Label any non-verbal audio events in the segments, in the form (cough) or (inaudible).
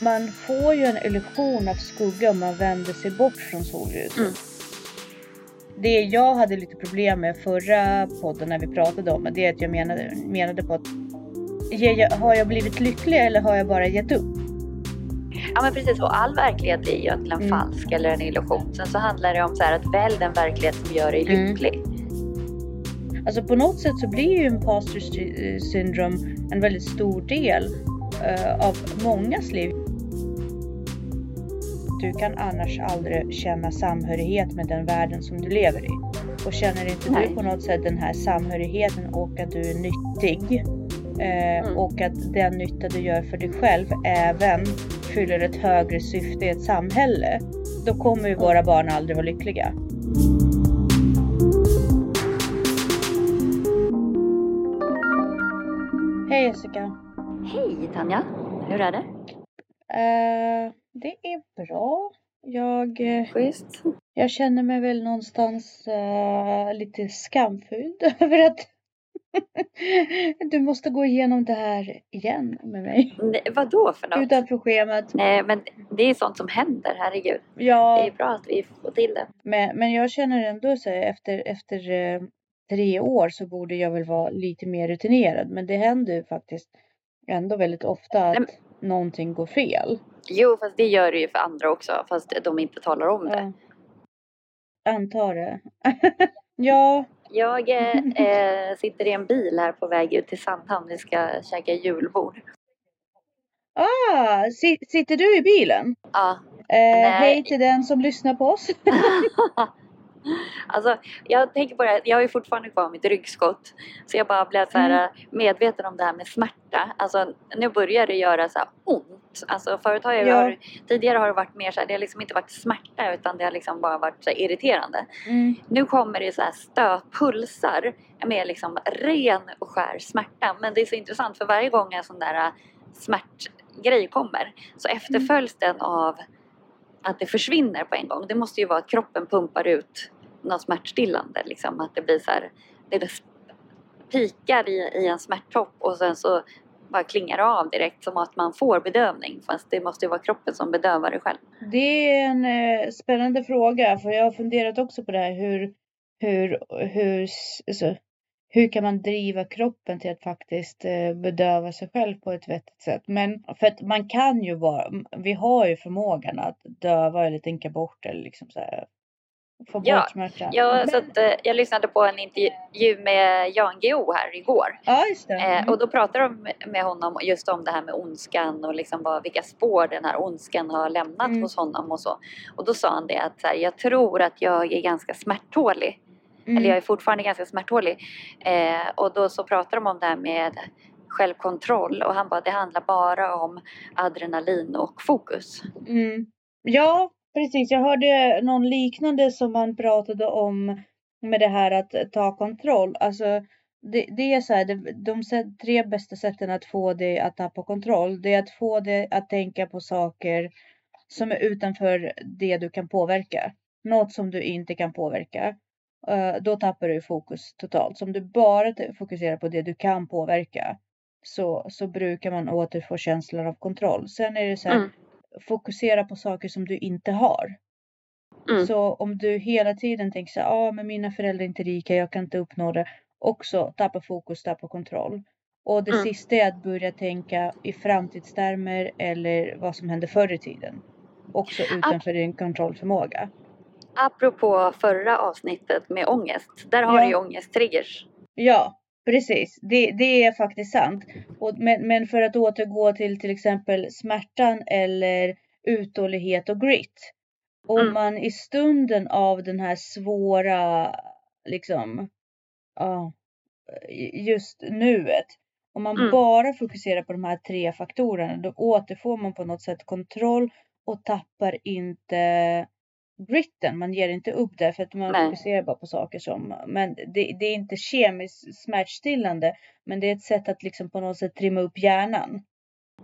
man får ju en illusion av skugga om man vänder sig bort från solljuset. Mm. Det jag hade lite problem med förra podden när vi pratade om det, är att jag menade, menade på att jag, har jag blivit lycklig eller har jag bara gett upp? Ja men precis och all verklighet är ju egentligen Mm. falsk eller en illusion. Sen så handlar det om så här att välj den verklighet som gör dig Mm. lycklig. Alltså på något sätt så blir ju imposter sy- syndrome en väldigt stor del eh, av mångas liv. Du kan annars aldrig känna samhörighet med den världen som du lever i. Och känner inte Nej. du på något sätt den här samhörigheten och att du är nyttig eh, Mm. och att den nytta du gör för dig själv även fyller ett högre syfte i ett samhälle. Då kommer ju våra barn aldrig vara lyckliga. Hej Jessica! Hej Tanja! Hur är det? Eh, det är bra. Jag, eh, Schysst. jag känner mig väl någonstans eh, lite skamfylld (laughs) över att (laughs) du måste gå igenom det här igen med mig. Nej, vadå för något? Utanför schemat. Nej men det är sånt som händer, herregud. Det Ja, är bra att vi får till det. men, men jag känner ändå så efter, efter eh, tre år så borde jag väl vara lite mer rutinerad. Men det händer ju faktiskt ändå väldigt ofta att Nej, någonting går fel. Jo fast det gör det ju för andra också fast de inte talar om det. Ja. Antar det. (laughs) ja, Jag eh, (laughs) eh, sitter i en bil här på väg ut till Sandhamn. Vi ska käka julbord. Ah, si- sitter du i bilen? Ja. Eh, hej till den som lyssnar på oss. (laughs) (laughs) alltså, jag tänker på det här, jag har ju fortfarande kvar mitt ryggskott. Så jag bara blev så här Mm. medveten om det här med smärta. Alltså nu börjar det göra så ont. Alltså förut har jag Ja. har, tidigare har det varit mer så här, det har liksom inte varit smärta utan det har liksom bara varit så irriterande. Mm. Nu kommer det så här stötpulsar med liksom ren och skär smärta. Men det är så intressant för varje gång en sån där äh, smärtgrej kommer så efterföljs den av att det försvinner på en gång. Det måste ju vara att kroppen pumpar ut något smärtstillande. Liksom, att det blir så här, det pikar i, i en smärttopp och sen så bara klingar det av direkt som att man får bedövning. Fast det måste ju vara kroppen som bedövar det själv. Det är en eh, spännande fråga för jag har funderat också på det här hur, hur, hur, alltså, hur kan man driva kroppen till att faktiskt eh, bedöva sig själv på ett vettigt sätt. Men för att man kan ju vara, vi har ju förmågan att döva eller tänka bort eller liksom så här, få Ja, bort smärtan. Jag, Men- så att, eh, jag lyssnade på en intervju med Jan Guillou här igår. Ja, just det. Eh, Mm. och då pratade de med honom just om det här med ondskan och liksom vad, vilka spår den här ondskan har lämnat Mm. hos honom och så. Och då sa han det att här, jag tror att jag är ganska smärttålig. Mm. Eller jag är fortfarande ganska smärttålig. Eh, och då så pratade de om det här med självkontroll och han bara det handlar bara om adrenalin och fokus. Mm. Ja, precis. Jag hörde någon liknande som han pratade om med det här att ta kontroll. Alltså, det, det är så här, det, de tre bästa sätten att få dig att tappa kontroll, det är att få dig att tänka på saker som är utanför det du kan påverka. Något som du inte kan påverka. Eh, då tappar du fokus totalt. Så om du bara fokuserar på det du kan påverka så, så brukar man återfå känslan av kontroll. Sen är det så här, Mm fokusera på saker som du inte har. Mm. Så om du hela tiden tänker så ja men mina föräldrar är inte rika, jag kan inte uppnå det. Också tappa fokus, tappa kontroll. Och det Mm. sista är att börja tänka i framtidstermer eller vad som hände förr i tiden. Också utanför din kontrollförmåga. Apropå förra avsnittet med ångest. Där har Ja. du ju ångesttriggers. Ja, precis. Det, det är faktiskt sant. Och, men, men för att återgå till till exempel smärtan eller uthållighet och grit. Om Mm. man i stunden av den här svåra, liksom, ja, just nuet. Om man Mm. bara fokuserar på de här tre faktorerna, då återfår man på något sätt kontroll och tappar inte gritten. Man ger inte upp där för att man Nej. fokuserar bara på saker som, men det, det är inte kemiskt smärtstillande, men det är ett sätt att liksom på något sätt trimma upp hjärnan.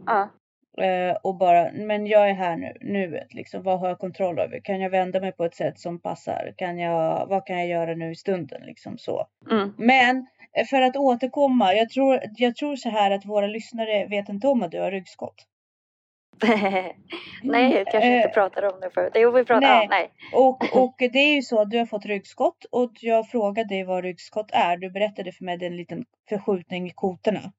Ja. Eh, och bara, men jag är här nu, nuet liksom. Vad har jag kontroll över? Kan jag vända mig på ett sätt som passar? Kan jag, vad kan jag göra nu i stunden? Liksom så. Mm. Men eh, för att återkomma, jag tror, jag tror så här att våra lyssnare vet inte om att du har ryggskott. (laughs) nej, jag kanske inte Eh, pratade om det förut. Jo, vi pratade, nej. ja, nej. Och, (laughs) och det är ju så att du har fått ryggskott och jag frågade dig vad ryggskott är. Du berättade för mig det är en liten förskjutning i kotorna.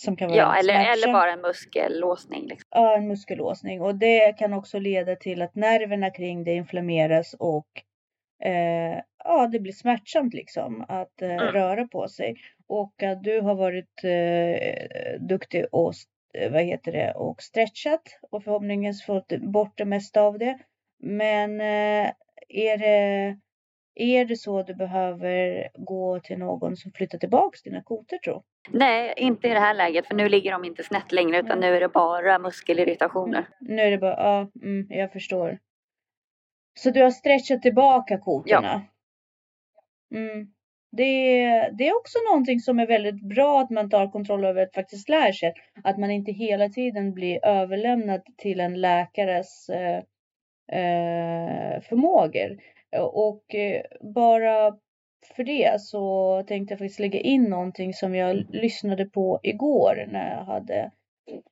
Som kan vara Ja, eller, eller bara en muskellåsning. Liksom. Ja, en muskellåsning och det kan också leda till att nerverna kring det inflammeras och eh, ja, det blir smärtsamt liksom att eh, Mm. röra på sig. Och att du har varit eh, duktig och vad heter det och stretchat och förhoppningsvis fått bort det mesta av det. Men eh, är det är det så att du behöver gå till någon som flyttar tillbaks dina kotor tror Nej, inte i det här läget för nu ligger de inte snett längre utan nu är det bara muskelirritationer. Nu är det bara, ja, mm, jag förstår. Så du har stretchat tillbaka kotorna? Mm. Det, det är också någonting som är väldigt bra att man tar kontroll över att faktiskt lär sig. Att man inte hela tiden blir överlämnad till en läkares eh, eh, förmågor. Och eh, bara för det så tänkte jag faktiskt lägga in någonting som jag lyssnade på igår när jag hade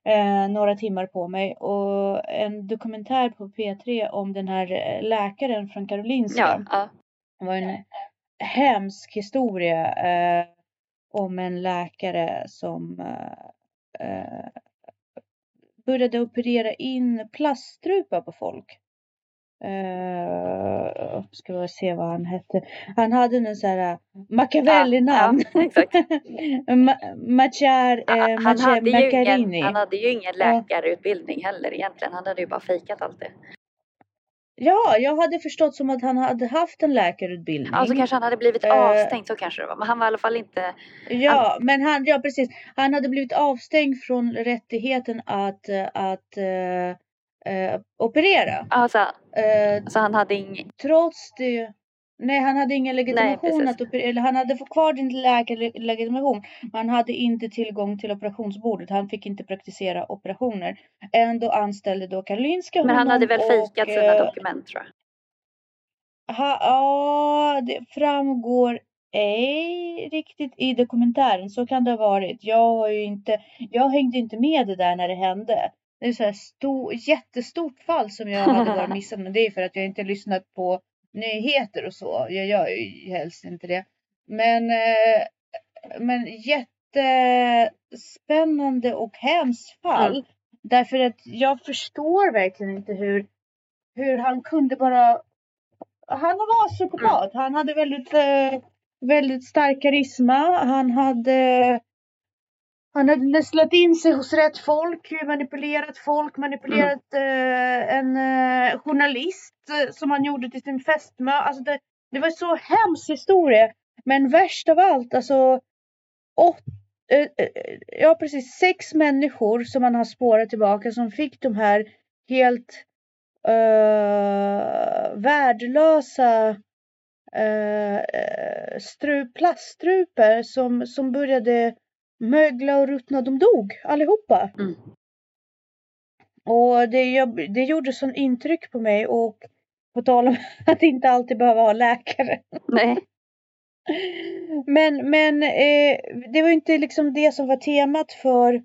eh, några timmar på mig och en dokumentär på P3 om den här eh, läkaren från Karolinska. Ja, ja. Det var en hemsk historia eh, om en läkare som eh, eh, började operera in plaststrupa på folk. Uh, ska vi se vad han hette. Han hade en sån här Machiavelli-namn. Ja, ja. (laughs) Ma- Machar, eh, han, Mache- hade ju Macchiarini. ingen, han hade ju ingen läkarutbildning heller egentligen. Han hade ju bara fejkat allt det. Ja, jag hade förstått som att han hade haft en läkarutbildning. Alltså kanske han hade blivit Eh. avstängd, så kanske det var. Men han var i alla fall inte... Ja, men han, ja precis. Han hade blivit avstängd från rättigheten att, att eh, eh, operera. Alltså, Eh, så han hade ing... trots det. Nej, han hade ingen legitimation precis. att operera. Eller han hade fått kvar sin läkarlegitimation. Men han hade inte tillgång till operationsbordet. Han fick inte praktisera operationer. Ändå anställde då Karolinska Men han honom hade väl och, fejkat sina eh, dokument tror jag. Ha, ja, det framgår ej riktigt i dokumentären. Så kan det ha varit. Jag har inte, jag hängde inte med det där när det hände. Det är så här stor, jättestort fall som jag hade varit (laughs) missat. Men det är för att jag inte lyssnat på nyheter och så. Jag gör ju helst inte det. Men, eh, men jättespännande och hemskt fall. Mm. Därför att jag förstår verkligen inte hur, hur han kunde bara han var psykopat. Han hade väldigt, eh, väldigt stark karisma. Han hade han hade nästlat in sig hos rätt folk, manipulerat folk, manipulerat eh, en eh, journalist eh, som han gjorde till sin fästmö. Alltså det, det var så hemsk historia. Men värst av allt, alltså åt, eh, eh ja precis sex människor som man har spårat tillbaka som fick de här helt uh, värdelösa uh, stru, som, som började mögla och ruttna. De dog allihopa. Mm. Och det, jag, det gjorde sån intryck på mig och på tal om (laughs) att inte alltid behöva ha läkare. Nej. Men, men eh, det var inte liksom det som var temat för,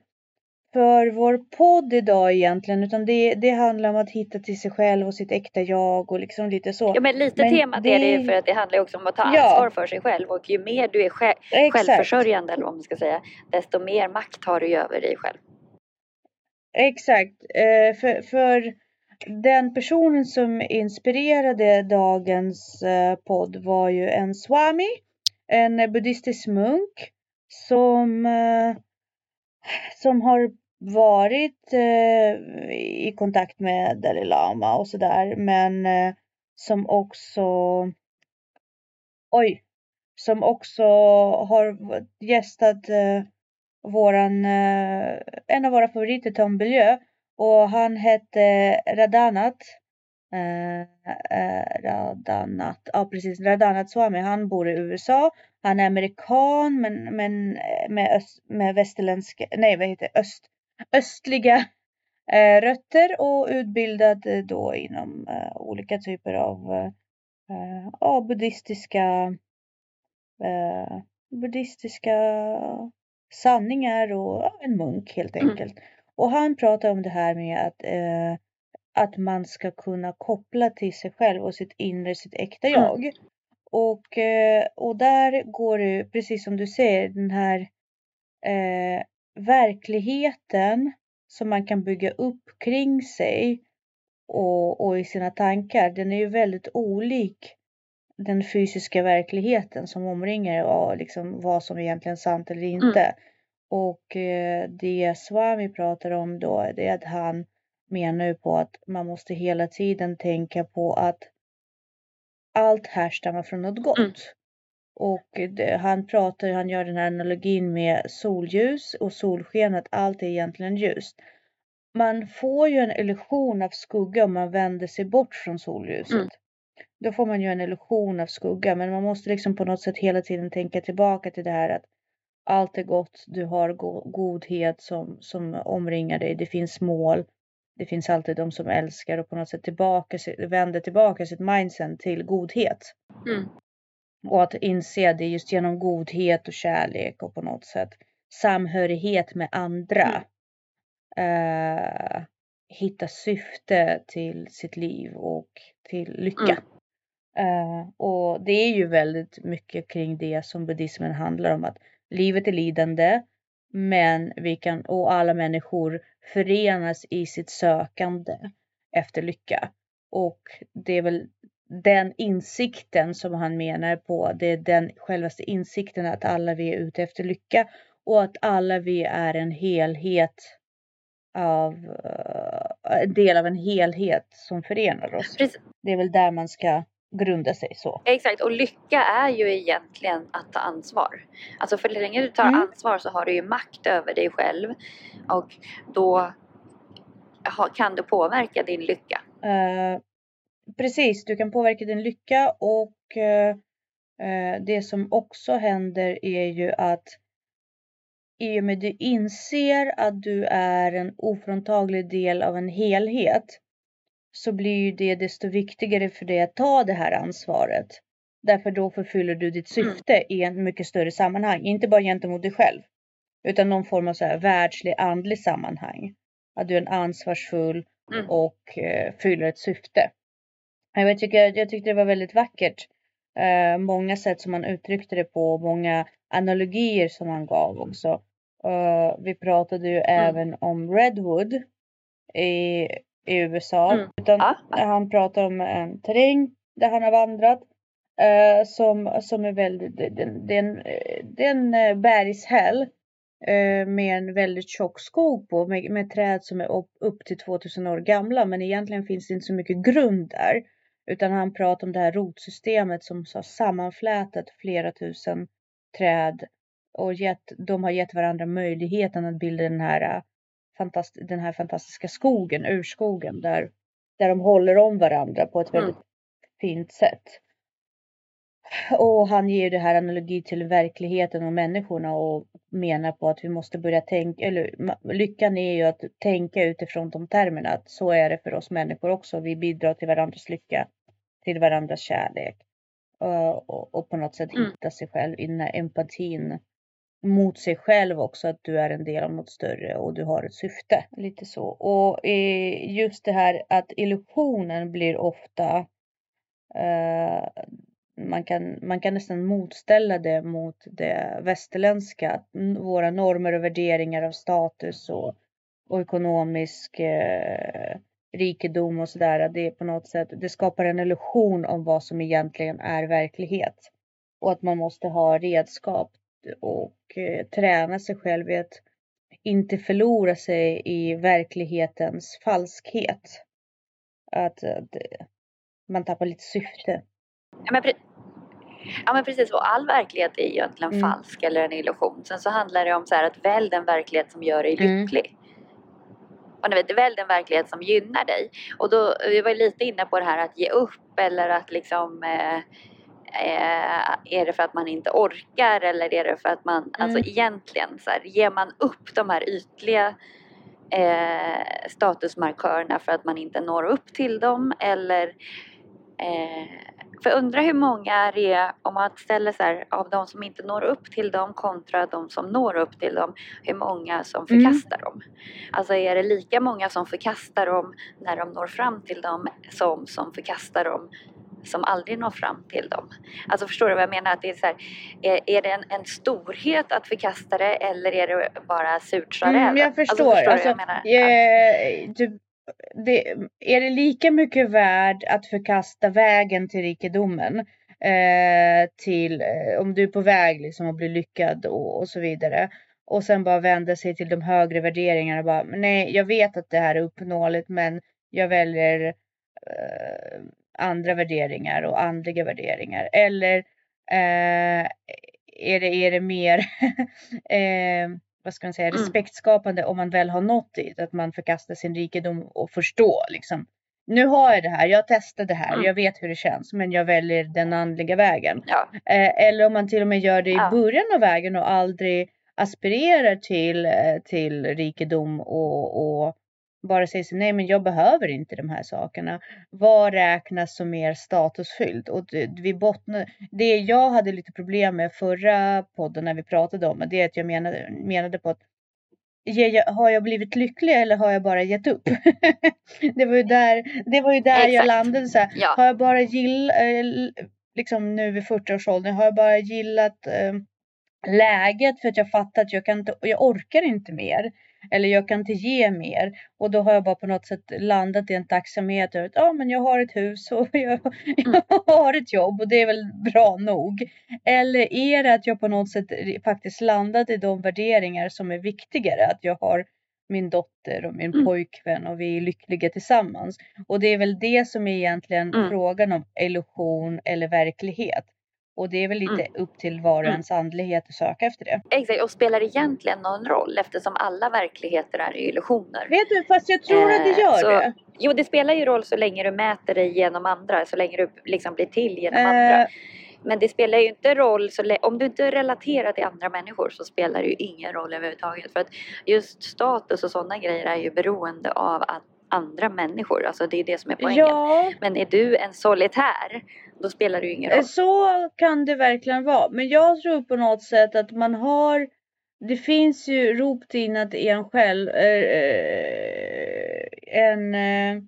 för vår podd idag egentligen. Utan det, det handlar om att hitta till sig själv och sitt äkta jag och liksom lite så. Ja, men lite Men temat det- är det ju för att det handlar ju också om att ta Ja. ansvar för sig själv. Och ju mer du är sj- Exakt. självförsörjande eller vad man ska säga, desto mer makt har du över dig själv. Exakt. Eh, för, för den personen som inspirerade dagens eh, podd var ju en swami, en buddhistisk munk som, eh, som har varit eh, i kontakt med Dalai Lama och sådär men eh, som också oj, som också har gästat eh, våran, eh, en av våra favoriter Tom Bilyeu och han hette Radhanat. Eh, eh, Radhanat, ja precis, Radhanat Swami. Han bor i USA. Han är amerikan men, men eh, med, öst, med västerländska, nej vad heter det, öst, östliga eh, rötter och utbildad eh, då inom eh, olika typer av eh, buddhistiska buddhistiska sanningar och en munk helt Mm. enkelt. Och han pratar om det här med att, eh, att man ska kunna koppla till sig själv och sitt inre, sitt äkta Mm. jag. Och, eh, och där går det, precis som du säger, den här eh, verkligheten som man kan bygga upp kring sig och, och i sina tankar, den är ju väldigt olik den fysiska verkligheten som omringar och liksom vad som egentligen är sant eller inte. Och eh, det Swami pratar om då, det är att han menar ju på att man måste hela tiden tänka på att allt härstammar från något gott. Mm. Och det, han pratar, han gör den här analogin med solljus och solsken, att allt är egentligen ljust. Man får ju en illusion av skugga om man vänder sig bort från solljuset. Mm. Då får man ju en illusion av skugga, men man måste liksom på något sätt hela tiden tänka tillbaka till det här att allt är gott, du har go godhet som, som omringar dig, det finns mål, det finns alltid de som älskar och på något sätt tillbaka, vänder tillbaka sitt mindset till godhet. Mm. Och att inse det just genom godhet och kärlek och på något sätt samhörighet med andra. Eh, hitta syfte till sitt liv och till lycka. Eh, och det är ju väldigt mycket kring det som buddhismen handlar om att livet är lidande men vi kan och alla människor förenas i sitt sökande efter lycka. Och det är väl den insikten som han menar på. Det är den självaste insikten att alla vi är ute efter lycka och att alla vi är en helhet av eh, en del av en helhet som förenar oss. Precis. Det är väl där man ska grunda sig så. Exakt, och lycka är ju egentligen att ta ansvar. Alltså för länge du tar Mm. ansvar så har du ju makt över dig själv och då kan du påverka din lycka. Eh, precis, du kan påverka din lycka och eh, eh, det som också händer är ju att i och med du inser att du är en ofråntaglig del av en helhet så blir ju det desto viktigare för dig att ta det här ansvaret. Därför då förfyller du ditt Mm. syfte i en mycket större sammanhang, inte bara gentemot dig själv utan någon form av så här världslig andlig sammanhang. Att du är en ansvarsfull Mm. och eh, fyller ett syfte. Jag tycker, jag tyckte det var väldigt vackert. Eh, många sätt som man uttryckte det på, många analogier som han gav också. Eh, vi pratade ju även om Redwood i, i USA. Mm. Utan Ja. Han pratar om en terräng där han har vandrat. eh, som, som är väldigt, det, är en, det är en eh, bergshäll eh, med en väldigt tjock skog på med, med träd som är upp, upp till 2000 år gamla men egentligen finns det inte så mycket grund där. Utan han pratar om det här rotsystemet som har sammanflätat flera tusen träd och gett, de har gett varandra möjligheten att bilda den här, eh, fantast, den här fantastiska skogen, urskogen där, där de håller om varandra på ett Mm. väldigt fint sätt. Och han ger det här analogi till verkligheten och människorna och menar på att vi måste börja tänka, eller lyckan är ju att tänka utifrån de termerna att så är det för oss människor också. Vi bidrar till varandras lycka, till varandras kärlek eh, och, och på något sätt Mm. hitta sig själv i den här empatin mot sig själv också, att du är en del av något större och du har ett syfte. Lite så. Och just det här att illusionen blir ofta eh, man kan, man kan nästan motställa det mot det västerländska. att Våra normer och värderingar av status och, och ekonomisk eh, rikedom och sådär. Det på något sätt, det skapar en illusion om vad som egentligen är verklighet. Och att man måste ha redskap och eh, träna sig själv i att inte förlora sig i verklighetens falskhet. Att, att eh, man tappar lite syfte. Ja men, ja men precis, och all verklighet är ju egentligen Mm. falsk eller en illusion. Sen så handlar det om så här att välj den verklighet som gör dig Mm. Och vet, välj den verklighet som gynnar dig. Och då, vi var lite inne på det här att ge upp eller att liksom eh, eh, är det för att man inte orkar eller är det för att man, alltså egentligen så här, ger man upp de här ytliga eh, statusmarkörerna för att man inte når upp till dem eller eh, För undra hur många det är om man ställer så här, av de som inte når upp till dem kontra de som når upp till dem, hur många som Mm. förkastar dem. Alltså är det lika många som förkastar dem när de når fram till dem som som förkastar dem som aldrig når fram till dem. Alltså förstår du vad jag menar? Att det är, så här, är, är det en, en storhet att förkasta det eller är det bara surt Mm, jag Alltså, förstår. förstår du Alltså, jag menar? Eh, typ, det, är det lika mycket värd att förkasta vägen till rikedomen? Eh, till eh, om du är på väg liksom att bli lyckad och, och så vidare. Och sen bara vända sig till de högre värderingarna och bara, nej, jag vet att det här är uppnåeligt men jag väljer eh, andra värderingar och andliga värderingar. Eller eh, är, det, är det mer (laughs) eh, vad ska man säga, Mm. respektskapande om man väl har nått dit. Att man förkastar sin rikedom och förstår liksom. Nu har jag det här, jag har testat det här, Mm. jag vet hur det känns men jag väljer den andliga vägen. Ja, Eh, eller om man till och med gör det i Ja. början av vägen och aldrig aspirerar till, eh, till rikedom och, och bara säger så nej men jag behöver inte de här sakerna. Vad räknas som mer statusfyllt? Och vi bottnar, det jag hade lite problem med förra podden när vi pratade om det är att jag menade, menade på att jag- har jag blivit lycklig eller har jag bara gett upp? (laughs) det var ju där, det var ju där jag landade. Så här, ja. har jag bara gillat, liksom nu vid 40-årsåldern, har jag bara gillat eh, läget för att jag fattat att jag kan inte, jag orkar inte mer. Eller jag kan inte ge mer. Och då har jag bara på något sätt landat i en tacksamhet över att ja, men jag har ett hus och (laughs) jag, jag har ett jobb och det är väl bra nog. Eller är det att jag på något sätt faktiskt landat i de värderingar som är viktigare? Att jag har min dotter och min Mm. pojkvän och vi är lyckliga tillsammans. Och det är väl det som är egentligen Mm. frågan om illusion eller verklighet. Och det är väl lite upp till var och Mm. ens andlighet att söka efter det. Exakt, och spelar egentligen någon roll eftersom alla verkligheter är illusioner. Vet du, fast jag tror att det Eh, gör så- det. Jo, det spelar ju roll så länge du mäter dig genom andra, så länge du liksom blir till genom andra. Eh, Men det spelar ju inte roll, så om du inte relaterar till andra människor så spelar det ju ingen roll överhuvudtaget. För att just status och sådana grejer är ju beroende av att andra människor, alltså det är det som är poängen. ja, Men är du en solitär, då spelar det ju ingen Eh, roll. Så kan det verkligen vara. Men jag tror på något sätt att man har det finns ju ropt inåt i en själv eh, en eh,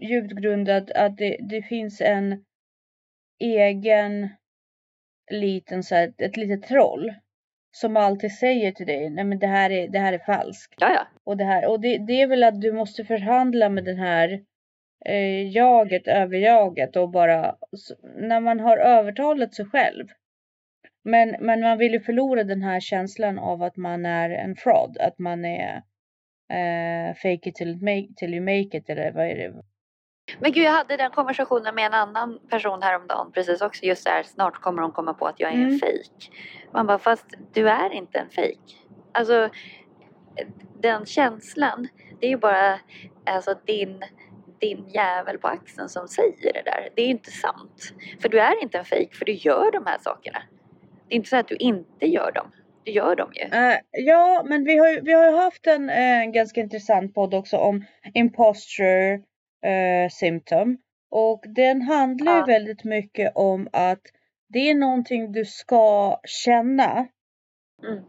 djupt grundad att det, det finns en egen liten så här, ett litet troll som alltid säger till dig nej men det här är, det här är falskt. Ja, ja. Och det här och det, det är väl att du måste förhandla med den här eh, jaget över jaget och bara när man har övertalat sig själv. Men, men man vill ju förlora den här känslan av att man är en fraud, att man är eh, fake it till, make, till you make it eller vad är det? Men gud, jag hade den konversationen med en annan person häromdagen precis också. Just där, snart kommer de komma på att jag är Mm. en fejk. Man bara, fast du är inte en fejk. Alltså, den känslan, det är ju bara alltså, din, din jävel på axeln som säger det där. Det är ju inte sant. För du är inte en fejk, för du gör de här sakerna. Det är inte så att du inte gör dem. Du gör dem ju. Eh, ja, men vi har ju, vi har haft en eh, ganska intressant podd också om imposture eh, symptom. Och den handlar ju väldigt mycket om att det är någonting du ska känna. Mm.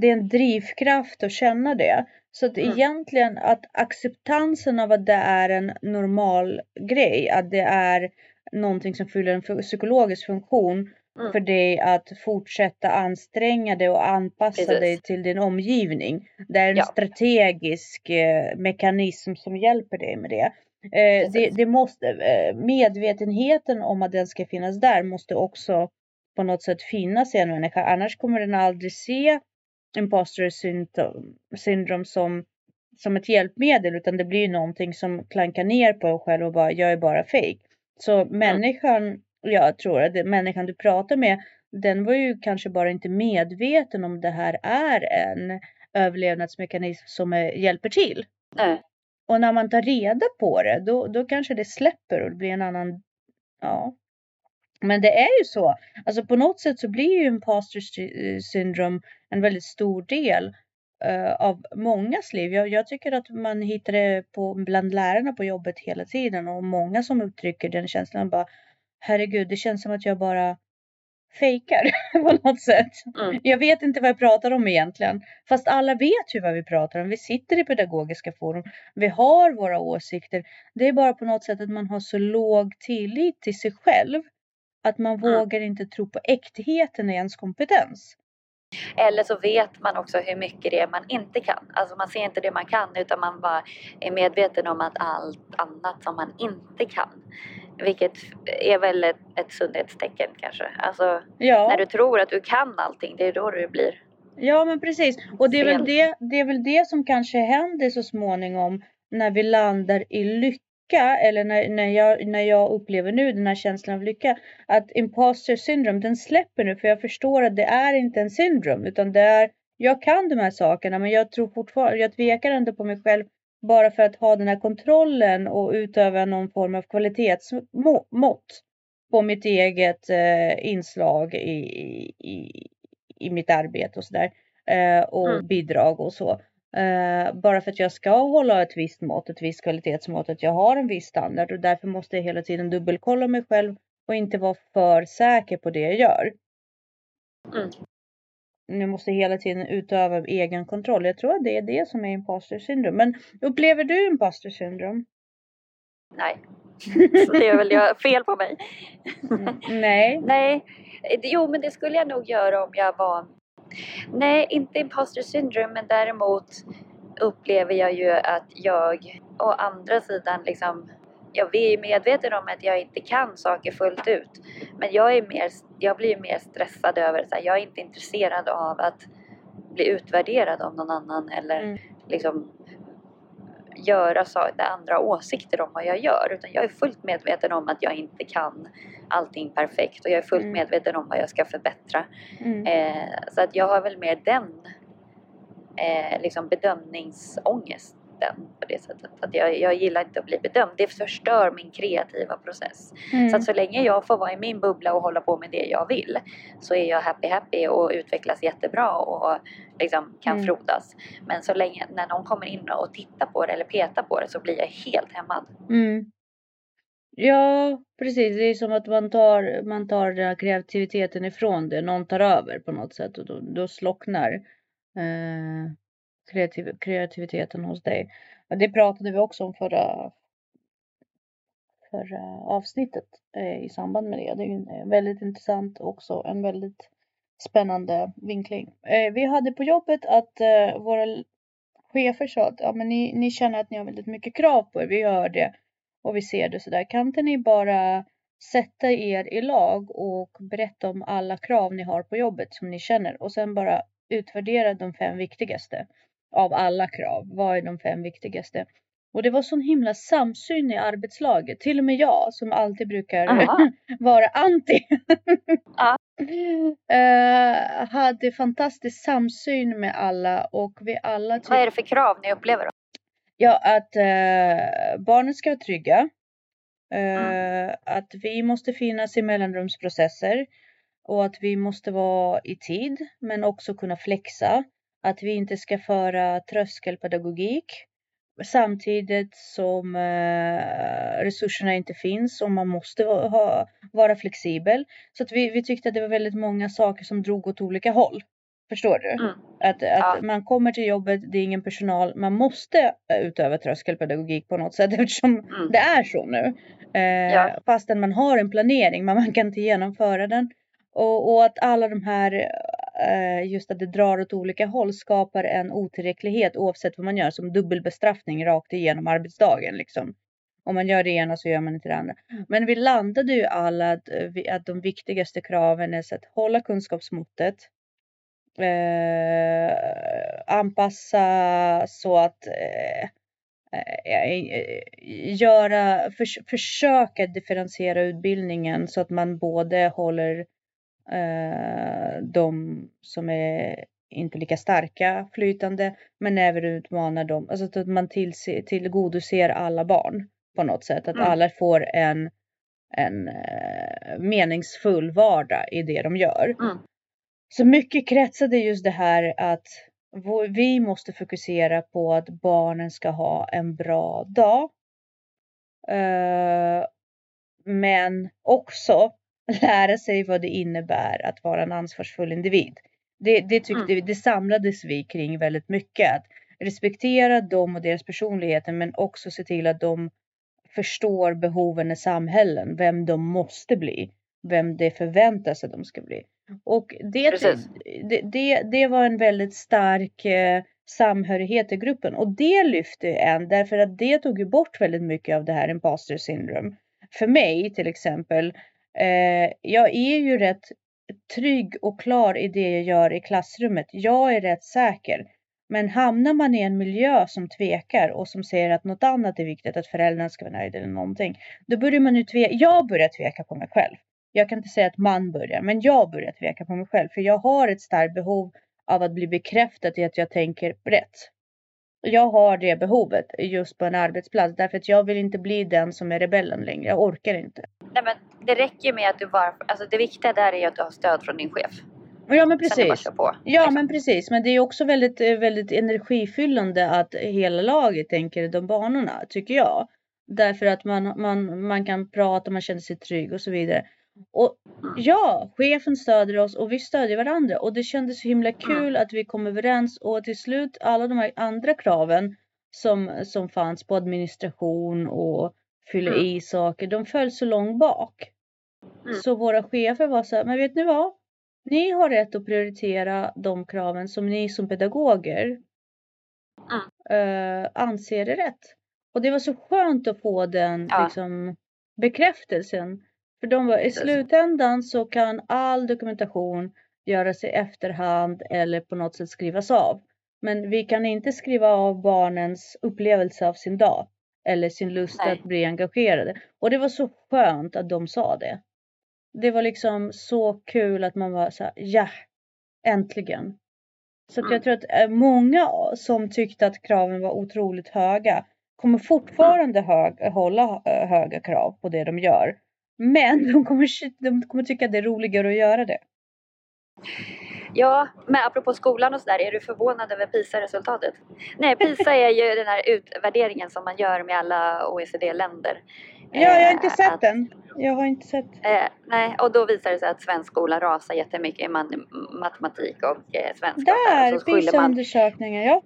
Det är en drivkraft att känna det. Så att Mm. egentligen att acceptansen av att det är en normal grej, att det är någonting som fyller en psykologisk funktion Mm. för dig att fortsätta anstränga dig och anpassa Precis. dig till din omgivning. Det är en Ja. strategisk eh, mekanism som hjälper dig med det. Eh, det, det måste, eh, medvetenheten om att den ska finnas där måste också på något sätt finnas i en människa. Annars kommer den aldrig se imposter symptom, syndrom som, som ett hjälpmedel utan det blir ju någonting som klankar ner på dig själv och bara jag är bara fake. Så människan, jag tror att människan du pratar med den var ju kanske bara inte medveten om det här är en överlevnadsmekanism som är, hjälper till. Nej. Och när man tar reda på det, då, då kanske det släpper och det blir en annan, ja. Men det är ju så, alltså på något sätt så blir ju imposter sy- syndrome en väldigt stor del eh, av mångas liv. Jag, jag tycker att man hittar det på, bland lärarna på jobbet hela tiden och många som uttrycker den känslan bara herregud, det känns som att jag bara fejkar (laughs) på något sätt. Mm. Jag vet inte vad jag pratar om egentligen. Fast alla vet ju vad vi pratar om. Vi sitter i pedagogiska forum. Vi har våra åsikter. Det är bara på något sätt att man har så låg tillit till sig själv. Att man Mm. vågar inte tro på äktheten i ens kompetens. Eller så vet man också hur mycket det är man inte kan. Alltså man ser inte det man kan utan man bara är medveten om att allt annat som man inte kan. Vilket är väl ett, ett sundhetstecken kanske. Alltså Ja. när du tror att du kan allting, det är då du blir Ja men precis. Och det är, väl det, det är väl det som kanske händer så småningom när vi landar i lycka eller när, när, jag, när jag upplever nu den här känslan av lycka. Att imposter syndrome den släpper nu för jag förstår att det är inte en syndrom utan det är jag kan de här sakerna men jag tror fortfarande, jag tvekar ändå på mig själv bara för att ha den här kontrollen och utöva någon form av kvalitetsmått på mitt eget eh, inslag i, i, i mitt arbete och sådär. Eh, och Mm. bidrag och så. Eh, bara för att jag ska hålla ett visst mått, ett visst kvalitetsmått, att jag har en viss standard och därför måste jag hela tiden dubbelkolla mig själv och inte vara för säker på det jag gör. Mm. Jag måste hela tiden utöva egen kontroll. Jag tror att det är det som är imposter syndrom. Men upplever du imposter syndrom? Nej. Så det är väl jag, fel på mig. Mm, Nej. Nej, jo men det skulle jag nog göra om jag var... Nej, inte imposter syndrome men däremot upplever jag ju att jag å andra sidan liksom jag är medveten om att jag inte kan saker fullt ut. Men jag, är mer, jag blir mer stressad över här, jag är inte intresserad av att bli utvärderad av någon annan eller Mm. liksom göra saker, andra åsikter om vad jag gör. Utan jag är fullt medveten om att jag inte kan allting perfekt och jag är fullt Mm. medveten om vad jag ska förbättra. Mm. Eh, så att jag har väl mer den eh, liksom bedömningsångesten på det sättet. Att jag, jag gillar inte att bli bedömd. Det förstör min kreativa process. Mm. Så att så länge jag får vara i min bubbla och hålla på med det jag vill så är jag happy happy och utvecklas jättebra och liksom kan Mm. frodas. Men så länge när någon kommer in och tittar på det eller petar på det så blir jag helt hämmad. Mm. Ja, precis. Det är som att man tar, man tar den kreativiteten ifrån det. Någon tar över på något sätt och då, då slocknar eh, kreativ, kreativiteten hos dig. Det pratade vi också om förra, förra avsnittet eh, i samband med det. Det är ju en- eh, väldigt intressant också. En väldigt spännande vinkling. Eh, vi hade på jobbet att eh, våra chefer sa att ja, men ni, ni känner att ni har väldigt mycket krav på er. Vi gör det och vi ser det sådär. Kan inte ni bara sätta er i lag och berätta om alla krav ni har på jobbet som ni känner och sen bara utvärdera de fem viktigaste av alla krav. Vad är de fem viktigaste? Och det var sån himla samsyn i arbetslaget. Till och med jag som alltid brukar (laughs) vara anti. Ja. (laughs) Eh, hade fantastisk samsyn med alla och vi alla Vad är det för krav ni upplever då? Ja, att eh, barnen ska vara trygga. Eh, Att vi måste finnas i mellanrumsprocesser. Och att vi måste vara i tid men också kunna flexa. Att vi inte ska föra tröskelpedagogik. Samtidigt som eh, resurserna inte finns och man måste va- ha, vara flexibel. Så att vi, vi tyckte att det var väldigt många saker som drog åt olika håll. Förstår du? Mm. Att, att Ja. man kommer till jobbet, det är ingen personal, man måste eh, utöva tröskelpedagogik på något sätt (laughs) eftersom Mm. det är så nu. Eh, Ja. Fastän man har en planering men man kan inte genomföra den. Och, och att alla de här, just att det drar åt olika håll skapar en otillräcklighet oavsett vad man gör som dubbelbestraffning rakt igenom arbetsdagen liksom. Om man gör det ena så gör man inte det andra. Men vi landade ju alla att, eh, att de viktigaste kraven är så att hålla kunskapsmåttet. Eh, anpassa så att eh, eh, eh, göra, förs försöka differentiera utbildningen så att man både håller eh, de som är inte lika starka flytande men även utmanar dem, alltså så att man tillse, tillgodoser alla barn på något sätt. Att Mm. alla får en, en eh, meningsfull vardag i det de gör. Mm. Så mycket kretsade just det här att vi måste fokusera på att barnen ska ha en bra dag. Eh, men också lära sig vad det innebär att vara en ansvarsfull individ. Det, det tyckte mm. det samlades vi kring väldigt mycket. Att respektera dem och deras personligheter men också se till att de förstår behoven i samhällen, vem de måste bli, vem det förväntas att de ska bli. Och det, det, det, det, var en väldigt stark eh, samhörighet i gruppen och det lyfte en därför att det tog ju bort väldigt mycket av det här imposter syndrome. För mig till exempel, eh, jag är ju rätt trygg och klar i det jag gör i klassrummet. Jag är rätt säker. Men hamnar man i en miljö som tvekar och som säger att något annat är viktigt, att föräldrarna ska vara nöjda eller någonting. Då börjar man ju tveka. Jag börjar tveka på mig själv. Jag kan inte säga att man börjar, men jag börjar tveka på mig själv. För jag har ett starkt behov av att bli bekräftad i att jag tänker rätt. Jag har det behovet just på en arbetsplats därför att jag vill inte bli den som är rebellen längre. Jag orkar inte. Nej men det räcker med att du bara, alltså det viktiga där är att du har stöd från din chef. Ja men precis. På, ja liksom. men precis. Men det är också väldigt, eh, väldigt energifyllande att hela laget tänker de banorna tycker jag. Därför att man, man, man kan prata, man känner sig trygg och så vidare. Och ja, chefen stöder oss och vi stödjer varandra och det kändes så himla kul att vi kom överens och till slut alla de här andra kraven som, som fanns på administration och fylla mm. i saker, de föll så långt bak. Mm. Så våra chefer var så här, men vet ni vad? Ni har rätt att prioritera de kraven som ni som pedagoger uh, anser är rätt. Och det var så skönt att få den liksom, bekräftelsen. För de var i slutändan så kan all dokumentation göras i efterhand eller på något sätt skrivas av. Men vi kan inte skriva av barnens upplevelse av sin dag eller sin lust Nej. att bli engagerade. Och det var så skönt att de sa det. Det var liksom så kul att man var så här, ja, äntligen. Så att jag mm. tror att eh, många som tyckte att kraven var otroligt höga kommer fortfarande hög, hålla eh, höga krav på det de gör. Men (laughs) de kommer, de kommer tycka att det är roligare att göra det. Ja, men apropå skolan och sådär, är du förvånad över PISA-resultatet? Nej, PISA är ju den här utvärderingen som man gör med alla OECD-länder. Ja, jag har inte eh, sett att, den. Jag har inte sett. Eh, nej, och då visar det sig att svensk skola rasar jättemycket i man, matematik och eh, svenska. Där, PISA-undersökningen, ja.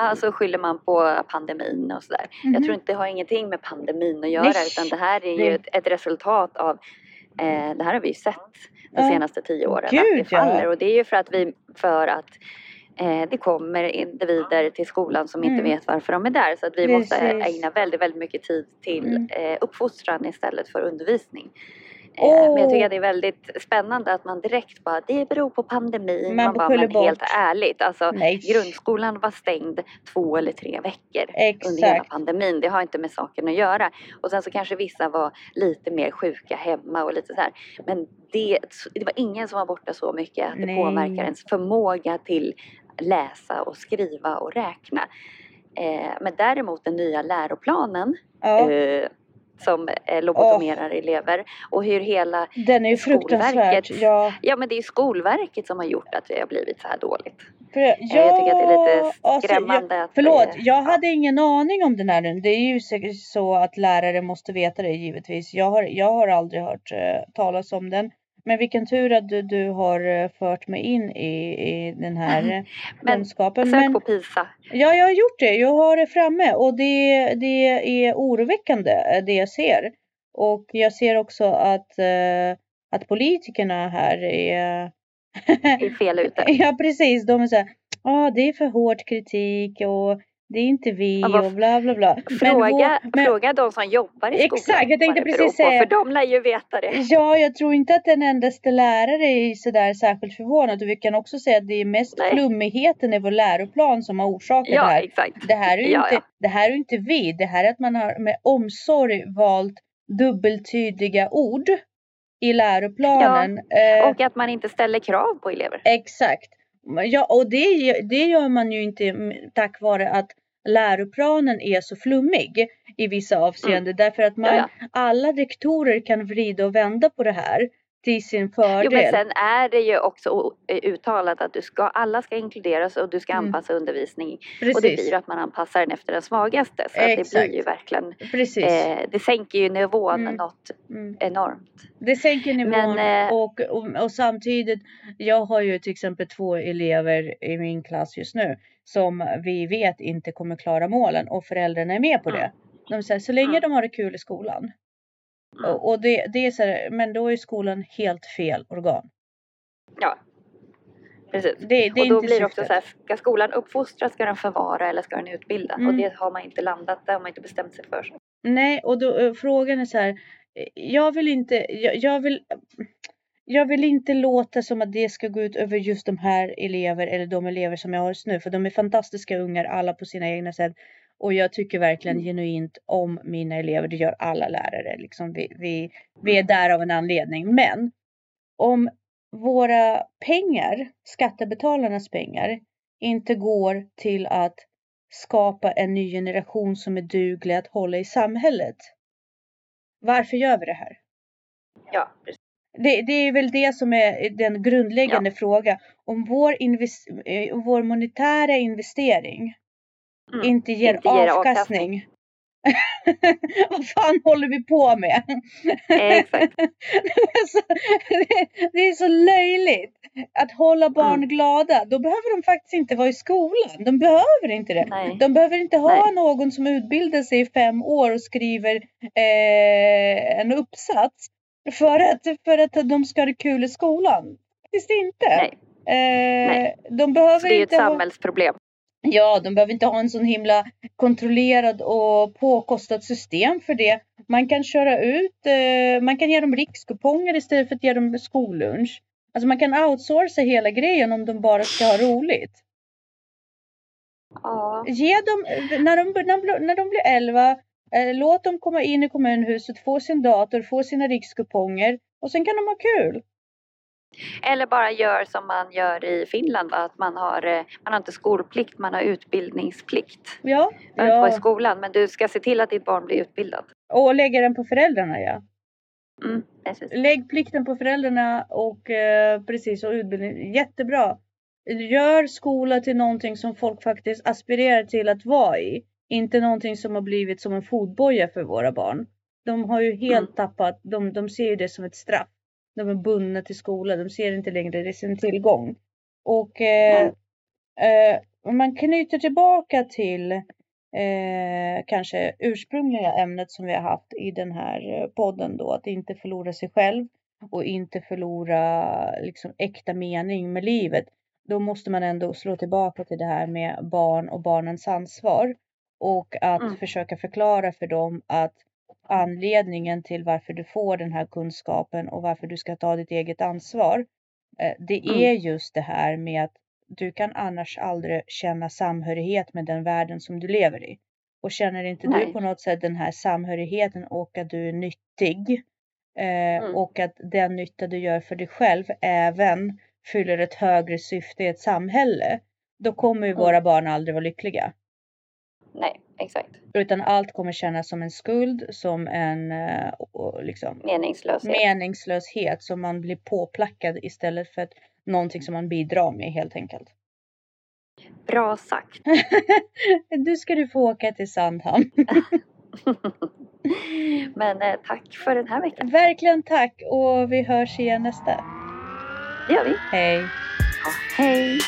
Alltså skyller man på pandemin och sådär. Mm. Jag mhm. tror inte det har ingenting med pandemin att göra Nej. utan det här är ju ett, ett resultat av eh, det här har vi ju sett de senaste tio åren. Gud, att det faller ja. och det är ju för att vi för att eh, det kommer individer till skolan som inte mm. vet varför de är där så att vi Precis. måste ägna väldigt, väldigt mycket tid till mm. eh, uppfostran istället för undervisning. Oh. Men jag tycker att det är väldigt spännande att man direkt bara, det beror på pandemin. Man, man bara, men bort. helt ärligt, alltså Nej. grundskolan var stängd två eller tre veckor Exakt. under hela pandemin. Det har inte med saken att göra. Och sen så kanske vissa var lite mer sjuka hemma och lite så här. Men det, det var ingen som var borta så mycket att det Nej. påverkar ens förmåga till läsa och skriva och räkna. Eh, men däremot den nya läroplanen ja. eh, som eh, lobotomerar oh. elever och hur hela Den är ju fruktansvärt. Ja. ja men det är ju Skolverket som har gjort att vi har blivit så här dåligt. För, ja, eh, jag tycker att det är lite skrämmande. Alltså, förlåt, att, jag hade ingen aning om den här. Det är ju säkert så att lärare måste veta det givetvis. Jag har, jag har aldrig hört uh, talas om den. Men vilken tur att du, du har eh, fört mig in i, i den här mm. kunskapen. Men sök på PISA. Ja, jag har gjort det. Jag har det framme och det, det är oroväckande eh, det jag ser. Och jag ser också att, att politikerna här är... är fel ute. (laughs) ja, precis. De är så här, ah, det är för hård kritik och det är inte vi ja, och bla bla bla. Fråga, men, men, fråga de som jobbar i skolan. Exakt, jag tänkte precis säga. För de lär ju veta det. Ja, jag tror inte att den endaste lärare är sådär särskilt förvånad. Och vi kan också säga att det är mest Nej. flummigheten i vår läroplan som har orsakat ja, det här. Exakt. Det här är ju ja, inte. Det här är inte vi. Det här är att man har med omsorg valt dubbeltydiga ord i läroplanen. Ja, och att man inte ställer krav på elever. Exakt. Ja, och det, det gör man ju inte tack vare att läroplanen är så flummig i vissa avseenden. Mm. Därför att man, alla rektorer kan vrida och vända på det här. till sin fördel. Jo men sen är det ju också eh, uttalat att du ska, alla ska inkluderas och du ska Mm. anpassa undervisning. Precis. Och det blir att man anpassar den efter den svagaste. Så att det Exakt. blir ju verkligen, eh, det sänker ju nivån Mm. något Mm. enormt. Det sänker nivån Men, eh, och, och, och samtidigt, jag har ju till exempel två elever i min klass just nu som vi vet inte kommer klara målen och föräldrarna är med på det. De säger så länge de har det kul i skolan. Och, det, det är så här, men då är skolan helt fel organ. Ja, precis. Det, det och då blir det också så här, ska skolan uppfostra, ska den förvara eller ska den utbilda? Mm. Och det har man inte landat, det har man inte bestämt sig för. Nej, och då, eh, frågan är så här. eh, Jag vill inte, jag, jag vill, jag vill inte låta som att det ska gå ut över just de här elever eller de elever som jag har just nu. För de är fantastiska ungar, alla på sina egna sätt. Och jag tycker verkligen Mm. genuint om mina elever. Det gör alla lärare. Liksom vi, vi, vi är där av en anledning. Men om våra pengar, skattebetalarnas pengar, inte går till att skapa en ny generation som är duglig att hålla i samhället. Varför gör vi det här? Ja, precis. Det, det är väl det som är den grundläggande frågan. Om vår, eh, vår monetära investering Mm. inte ger Inte ger avkastning. (laughs) Vad fan håller vi på med? Exakt. (laughs) Det- det är så löjligt att hålla barn Mm. glada. Då behöver de faktiskt inte vara i skolan. De behöver inte det. Nej. De behöver inte ha Nej. någon som utbildar sig i fem år och skriver eh, en uppsats för att, för att de ska ha det kul i skolan. Faktiskt inte. Nej. Eh, Nej. De behöver Så det är ju ett inte ha, samhällsproblem. ja, de behöver inte ha en sån himla kontrollerad och påkostat system för det. Man kan köra ut, eh, man kan ge dem rikskuponger istället för att ge dem skollunch. Alltså man kan outsourca hela grejen om de bara ska ha roligt. Ja. Ge dem, när de, när, de- när de blir 11, eh, låt dem komma in i kommunhuset, få sin dator, få sina rikskuponger och sen kan de ha kul. Eller bara gör som man gör i Finland, va? att man har, eh, man har inte skolplikt, man har utbildningsplikt. Ja, inte vara i ja. skolan, men du ska se till att ditt barn blir utbildad. och lägga den på föräldrarna ja. Mm. Lägg plikten på föräldrarna och eh, precis och utbildning. Jättebra. Gör skola till någonting som folk faktiskt aspirerar till att vara i. Inte någonting som har blivit som en fotboja för våra barn. De har ju helt Mm. tappat, de, de ser ju det som ett straff. De är bundna till skolan, de ser inte längre det som tillgång. Och eh, eh, om man knyter tillbaka till eh, kanske ursprungliga ämnet som vi har haft i den här eh, podden då, att inte förlora sig själv och inte förlora liksom äkta mening med livet. Då måste man ändå slå tillbaka till det här med barn och barnens ansvar och att Mm. försöka förklara för dem att anledningen till varför du får den här kunskapen och varför du ska ta ditt eget ansvar. eh, Det Mm. är just det här med att du kan annars aldrig känna samhörighet med den världen som du lever i. Och känner inte du Nej. på något sätt den här samhörigheten och att du är nyttig eh, Mm. och att den nytta du gör för dig själv även fyller ett högre syfte i ett samhälle. Då kommer ju Mm. våra barn aldrig vara lyckliga. Exakt. Utan allt kommer kännas som en skuld, som en eh, liksom, Meningslöshet. meningslöshet som man blir påplackad istället för att någonting som man bidrar med helt enkelt. Bra sagt. (laughs) du ska du få åka till Sandhamn. (laughs) Men eh, tack för den här veckan. Verkligen tack och vi hörs igen nästa. Det gör vi. Hej! Ja, hej!